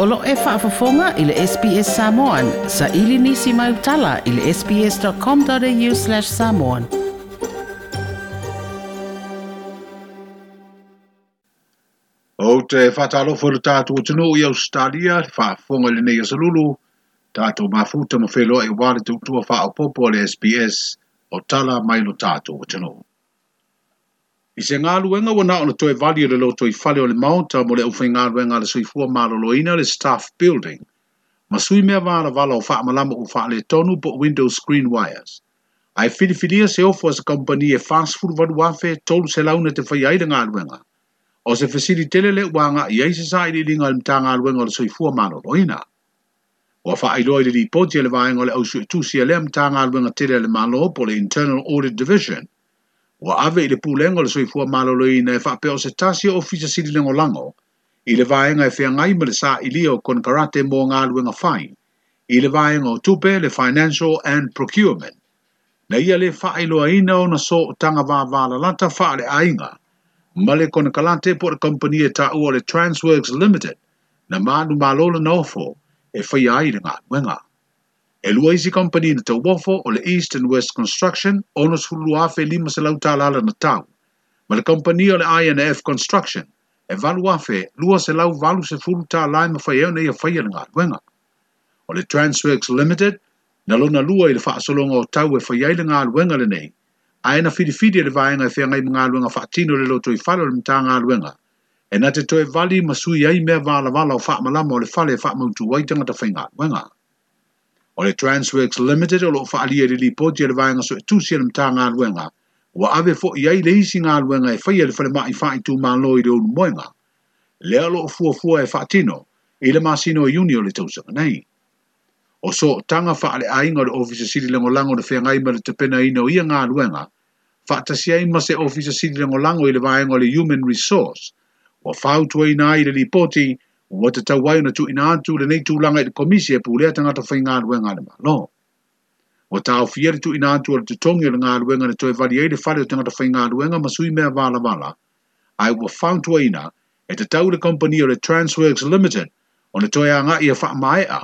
O lo e whaafafonga i le SPS Samoan. Sa ili nisi mai utala i le sps.com.au slash samoan. O te whatalo whanu tātou tino i Australia, whaafonga le nei asalulu, tātou mafuta mawheloa e wale tautua whaapopo le SPS o tala mai lo tātou tino. I se ngā luenga wana ona toi vali le loto i fale o le maunta mo le ufe ngā luenga le suifua maloloina le staff building. Masui mea vāra vala o wha malama u wha le tonu po window screen wires. Ai filifilia se ofo as a company e fast food vadu wafe tolu se launa te whai aida ngā luenga. O se fesiri tele le wanga i eise sa i lilinga le mta ngā luenga le suifua maloloina. Wa wha i loa i le li poti e le vāinga le ausu e tūsia e le mta ngā luenga tele le malo po le internal audit division – wa ave ile pu lengo le soifua malolo i na e wha peo se tasi o fisa siri lengo lango, i le vaenga e whea ngai mele sa i lio kon karate mo ngā luenga whai, i le vaenga o tupe le financial and procurement. Na ia le wha iloa ina o na so o tanga wā wā la lata wha le ainga, ma le kon karate po le company e ta ua le Transworks Limited, na mānu mālolo na ofo e whai ai le ngā luenga e lua isi company na tauwafo o le East and West Construction o nos hulu afe lima se lautalala na tau. Ma le company o le INF Construction e valu afe lua se lau valu se fulu ta lai ma faya na ia faya na ngā O le Transworks Limited, na luna lua i le whaasolonga o tau e faya na ngā luenga le nei, a ena fidifidi e le vaenga e whiangai ma ngā luenga whaatino le loto i whalo le mta ngā luenga, e na te toe vali masui ai mea vala vala o malama o le whale e whaamautu waitanga ta whaingā luenga. Luenga o le Transworks Limited o lo fa ali ele li podi le vanga so tu si le mtanga luenga wa ave fo i ai le isi nga luenga e fai ele fale ma i fa i tu ma loi le unu moenga le alo fua fua e fa tino i le masino e union le tau nei o so tanga fa ale ai nga le ofisa siri lengo lango le fea ngai ma le tepena ino i a nga luenga fa tasi ai ma se ofisa siri lengo lango i le vanga le human resource wa fautu e nga i le li poti, ua te tau wai na tuina atu le nei tūlanga i le komisi e pūlea ta ngata whai ngā luenga le malo. Ua tau fia le tuina atu le tutongi le ngā luenga le toi vali eile whare o ta ngata whai ngā luenga ma sui mea vala vala, ai ua whauntua ina e te tau le kompani o le Transworks Limited o le toi anga i a whaamaea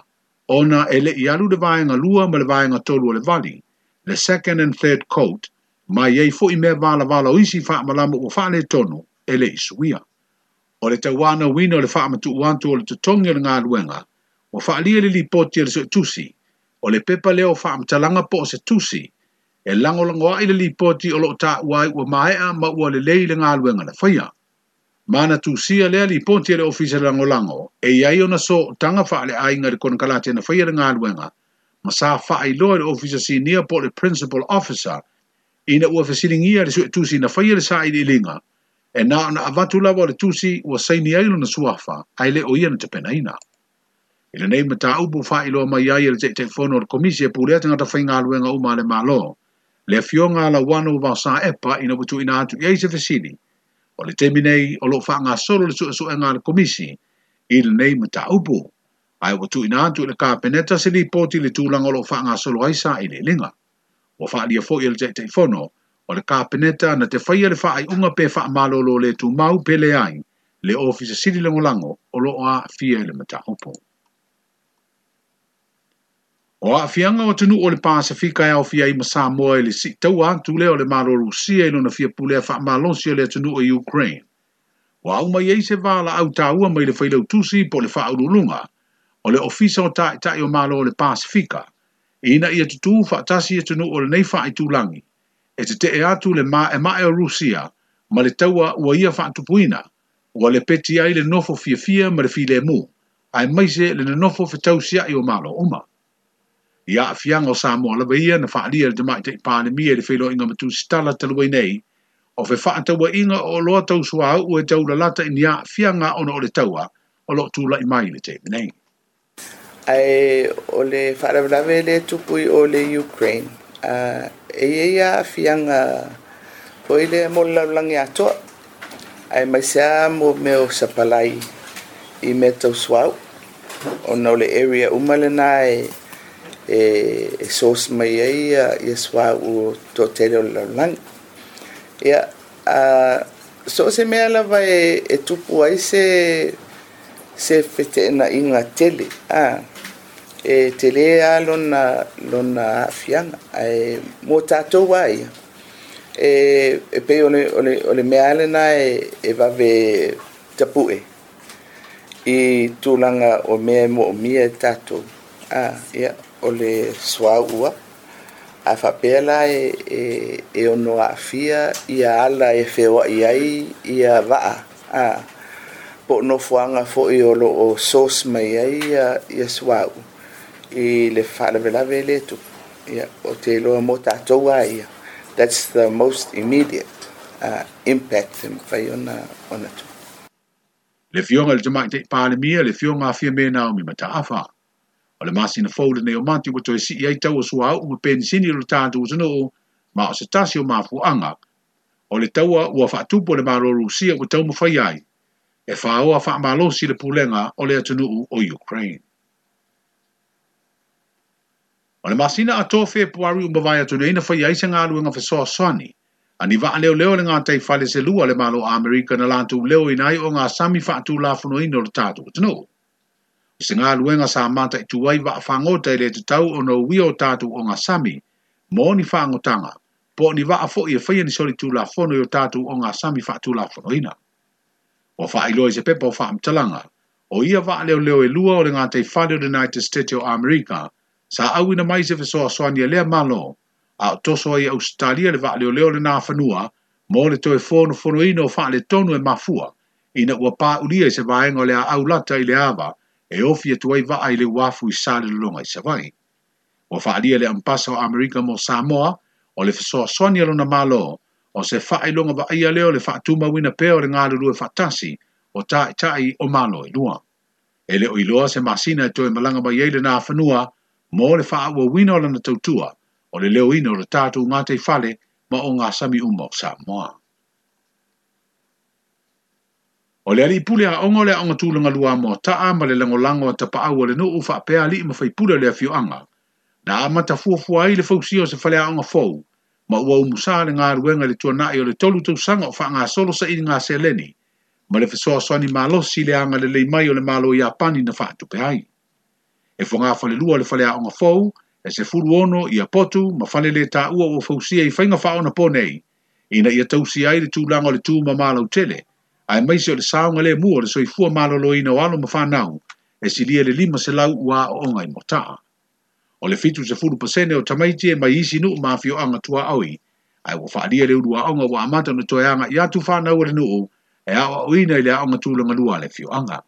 o na e le i alu le vāenga lua ma le vāenga tolu o le vali, le second and third coat, mai e i fo i mea vala vala o isi whaamalama o le tonu e le isuia o le tauana wina o le faamatuuatu o le totogi o le galuega ua faaalia le lipoti e le soʻitusi o le pepa lea o faamatalaga po o se tusi e lagolago aʻi li poti o loo taʻua ai ua maeʻa ma ua lelei i le galuega na faia Mana na tusia lea lipoti e le ofisa le lagolago e iai ona sootaga faaleaiga i le konakalate na faia le galuega ma sa faailoa i le ofisa sinia po le principal officer ina ua fesiligia le soʻitusi na faia le linga, e na ona avatu lava o le tusi ua saini ai lona suafa ai le o ia na tepenaina i lenei mataupu faailoa mai ai i le teʻitelefono o le komisi e pulea tagata faigaluega uma a le malo le afioga alauano ua vaosā epa ina ua tuuina atu i ai se fesili o le temi nei o loo faagasolo le suʻesuʻega a le komisi i lenei mataupu ae ua tuuina atu i le kapeneta se lipoti i le tulaga o loo faagasolo ai sa i leʻiliga ua faaalia foʻi i le teʻitelefono o le kapeneta na te whaia le whaai unga pe wha malolo le tu mau pele ai le ofisa siri lango lango o lo a fia ele mata upo. O a fianga o tenu o le Pasifika e au fia i masā moa ele si tau antu le o le malo Rusia ilo na fia pulea wha malonsia le tenu o Ukraine. O au mai ei se vala au tā ua mai le whailau tusi po le wha urulunga o le ofisa o tae tae o malo o le Pasifika. Ina ia tutu wha tasi e tenu o le neifa i tūlangi. langi e te te e atu le ma e ma e o Rusia ma le taua ua ia whaantupuina ua le peti ai le nofo fia fia ma le fi le mu ai maise le nofo fitau sia i o malo oma. Ia a fianga o Samoa lawa ia na whaalia le demai te i pāne mia le whelo inga matu stala talua nei o fe whaantaua inga o loa tau sua au e tau la lata in ia a fianga ona o le taua o lo tu la i mai le te nei. Ai o le whaaravlawe le tupui o le Ukraine. Uh, e ia ia afiaga foi lea mo lalaulagi atoa ae maisiā mo mea o sapalai i mea tausuau ona o le area uma lenā e e, e sos mai ai ia ia suau toatele o le laulagi ia a so se mea lava e, e tupu ai se se fetenaʻiga tele ah. e te lea lona, lona fianga, ai mō tātou wai. E, e pei ole, ole, ole mea ale e, e wawe tapue. I tūlanga o mea e mō o mia e tato A, ah, ia, yeah, ole swa ua. A whapela e, e, e ono a fia, ia ala e o i ai, ia waa. A, po no fuanga fo i olo o sos mai ai, ia, ia swa ua. i le faalavelave i le ia o te iloa mo ia that's the most immediate uh, impact e mafai ona tu le fioga i le tamaʻi taʻipalemia le fioga afia me naomi ma taafa o le masina fou lenei o mati ua toe siʻi ai tau o suaauʻu ma penisini o le tatou ma o se tasi o mafuaga o le taua ua faatupu o le ai e le o le o ukraine O le masina a tō fē e puari o mawai atu neina fai aise ngā luenga fai soa soani. A ni vaa leo leo le ngā tei fale se lua le malo Amerika na lantu leo inai o ngā sami fai atu la funo ino le tātu katano. Se ngā luenga sa amata i tuai vaa whango tei le te tau o no wio tātu o ngā sami, mō ni whango tanga, po ni vaa fo i e fai ni soli tu la funo yo tātu o ngā sami fai atu la funo ina. O fai loi se pepo fai mtalanga, o ia vaa leo leo e lua o le ngā tei fale o United States o Amerika, o sa au ina mai se fesoa soani e lea malo, a toso ai Australia le vaa leo leo le naa whanua, mō le toi fono fono ino o le tonu e mafua, ina ua pā ulia i se vaenga lea au lata i le ava, e ofi e tuai vaa i le wafu i sāle le longa i se vai. Ua faa lia le ampasa o Amerika mō Samoa, o le fesoa soani e lona malo, o se faa i longa vaa ia leo le faa tuma wina peo le ngāle lue fatasi, o tai tai o malo i lua. E le oiloa se masina e toi malanga mai eile naa whanua, mo le faa ua wina o lana tautua, o le leo ino le tātu ngā te fale ma o ngā sami umo sa moa. O le ali pule a ongo le onga tūlanga lua mo taa ma le lango lango ta pa awa le nuu faa pea li ima fai pule le fio anga, na ama ta fua fua i le fausi se fale a onga fau, ma ua umusa le ngā ruenga le tua o le tolu tau sanga o faa ngā solo sa i ngā seleni, ma le fesoa soani malo si le anga le leimai o le malo i a pani na faa tupe hai e fonga fale lua le fale aonga fau, e se furu ono i a potu, ma fale le ta ua o fausia i fainga fao na ponei, e na i a tausi ai le tūlanga le tūma mālo tele, a e maise o le saonga le mua le soi fua mālo lo ina o alo ma whanau, e si lia le lima se lau ua o onga i motaa. O le fitu se furu pasene o tamaiti e mai isi nuu mafio anga tua aui, a e wafaadia le urua onga wa amata na toi anga i atu whanau le nuu, e awa o ina i le aonga tūlanga lua le fio anga.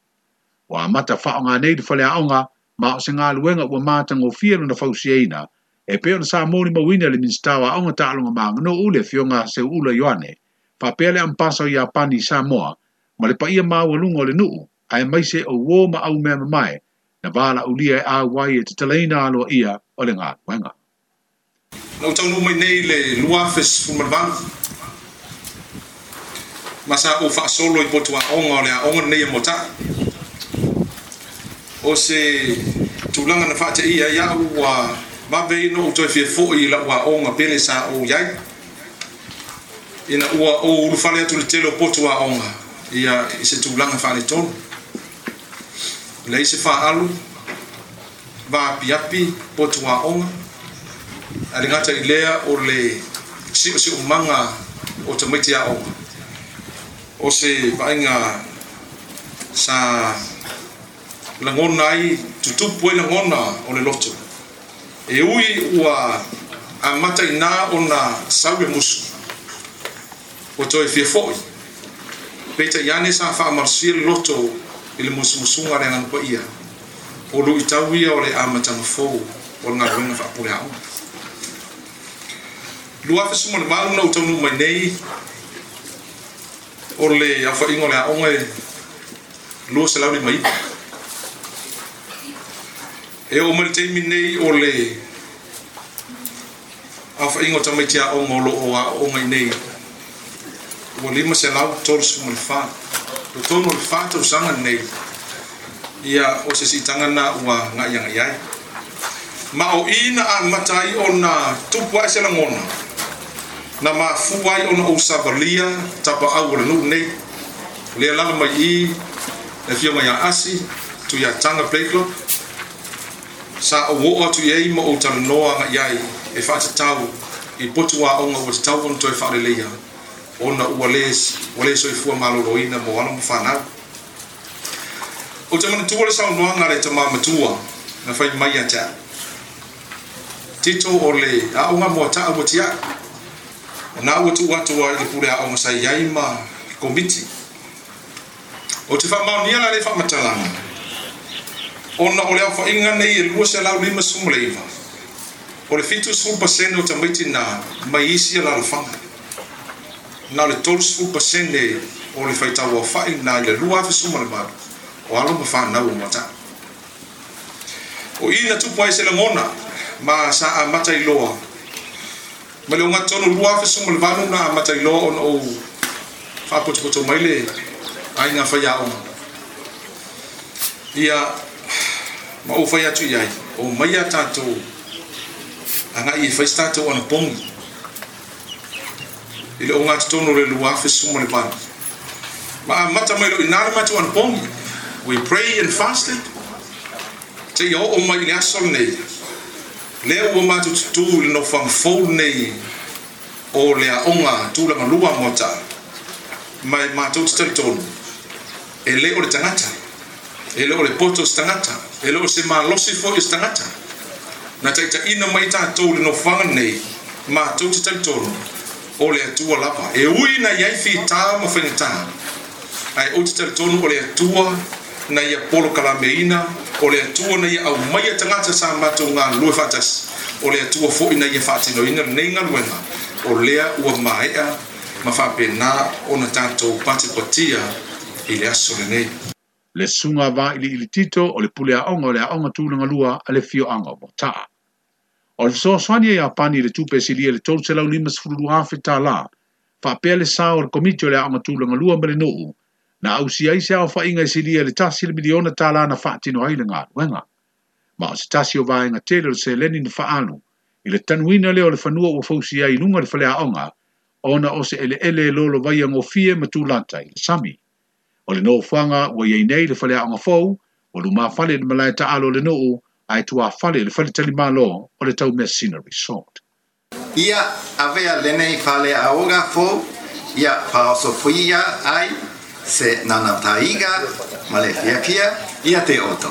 Wa amata whaonga nei le fale aonga, ma o se ngā luenga ua mātang o fia na fausieina, e peo na sā mōni ma wina le minstawa aunga tālunga mā ngano ule fio ngā se ula yoane, pa pele am pasa ia Japani sā moa, ma le pa ia mā walunga le nuu, ai mai se o wō au mea mamae, na vāla ulia e āwai e te teleina alo ia o le ngā luenga. Nau tau nu mai nei le luafes fumarvan, masa o fa solo i botua onga le a onga nei e motaa, E o se tulaga na faateʻia aʻu ua mavei noʻu fia foʻi i lauaʻoga pele sa ou iai ina ua ou ulufale atu le tele o potu aʻoga ia i se tulaga faaletolu lei se faalu vapiapi potu aʻoga a le gata i lea o le siʻosiʻomaga o tamaiti aʻoga o se vaaiga sa lagona ai tutupu ai lagona o le loto e ui ua o ona saue musu ua toe fia foʻi pei taʻiā ne sa faamalasia le loto i le musumusuga le agalupa ia o luʻi tau o le ama tagafou o le galuega faapuleaʻona lua malu na ou taunuu mai nei o le aofaʻiga o le aʻoga e lua e o malitaimi nei o le afaʻiga o tamaitiaʻoga o loo aʻoga i nei ua lima selau totolusumu le fa totonu o le fatausaga nei ia o se siitaga na ua gaʻiagai ai ma o na amata ai ona tupu ae se lagona na mafua ai ona ou savalia tapaau o le nuu nei lea lala mai i le fioga iā asi tuiā taga play club sa o atu ai ma ou talanoa agai ai e faatatau i aʻoga ua tatau ona toe faaleleia ona ua lē ua lē soifua malōlōina mo ala ma fanau ou tamanatua le saunoaga le tamāmatua na fai mai a te aʻu tito o le aʻoga mo ataʻu ua tiaʻu ona ua tuu atu ai le aʻoga sai ai ma komiti ou te faamaonia la le faamatalaga ona o le aofaʻiga nei e lua se laulima o le fitusulu pasene o tamaitina mai isi a lalafaga na o le tolusulu pasene o le faitau na i le lua afesuma le malu o alo ma fanau mataa o ina tupu ai se lagona ma sa amata ma le o gatonu lua afesuma le valu na amata ona ou faapotopoto mai le aiga faiaʻoga ia ma o fai atu ai o mai a tatou agai e faisi tatou pogi i le o gatotonu le lua fesuma le vagi ma amata mai loʻi nale matou anapogi we pray and fasted teia oo mai i le aso lenei lea ua matou tutū i le nofagafou lenei o e le aʻoga tulagalua mo taa ma matou tatalitonu e lē o le tagata e loo le poto stangata, e loo se maa losi fo i stangata. Na taita ina mai tātou le nofanga nei, maa tau te taitono, o le atua lapa. E ui na iaifi tā ma whenitā, ai o te taitono o le atua na ia polo kalameina, o le atua na ia au maia tangata sa mātou ngā lue fatas, o le atua fo ina ia whātino ina nei ngā luenga, o lea ua maea, ma whapena o na tātou pati potia, ili aso le nei. le sunga va ili ili tito o le pule onga o le aonga tūlanga lua a le fio anga o ta. O le soaswania e i pani le tupe silia e le tolu selau lima sifurulu hafe ta la, whapea le sao le komiti o le aonga tūlanga lua ma le nuu, na ausi ai se au whainga i e silia le tasi le miliona ta la na whaatino haile ngā ruenga. Ma o se tasi o inga tele o se leni na anu, i le tanuina o le o ua si ai lunga le whalea aonga, ona o se ele ele lolo vai angofie matūlantai, le sami o le noo ua iai nei le faleaʻoga fou fau, o lu i le malai taalo le noo, ai tua i le faletalimālo tali o le tau sina resort. Ia avea lenei fale whale aonga ia paosofia ai se le malefiakia ia te oto.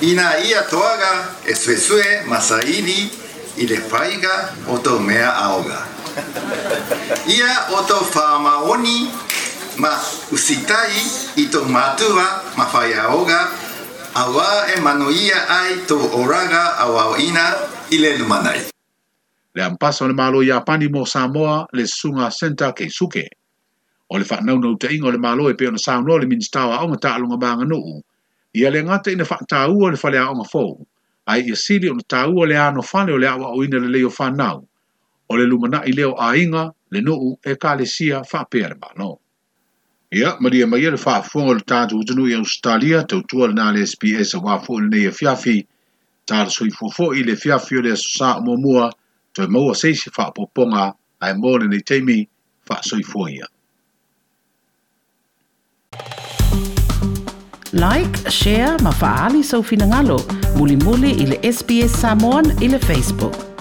Ina ia toaga e suesue saili i le whaiga oto mea aoga. Ia oto whamaoni ma usitai ito matua mafayaoga awa e manuia ai to oraga ile ilelumanai. Le ampasa le malo pani panimo Samoa le sunga senta ke suke. O le whanau te ingo le malo e pe na Samoa le ministawa o ngata lunga banga nuu. Ia le ngata ina whaktāua le whalea o ngafou. Ai ia siri ona taua le ano o le awa o ina le leo whanau. O le lumana i leo ainga le nuu e ka le sia whapea Ia, maria maia le whaafonga le tātou utanu i Australia, tautua le nā le SPS a wafo le nei a e fiafi, tāra sui fofo i le fiafi o le asosā o mamua, toi maua seisi whaapoponga ai mō le nei teimi whaasoi fōia. Like, share, ma faali sau finangalo, muli muli i le SPS Samon, i le Facebook.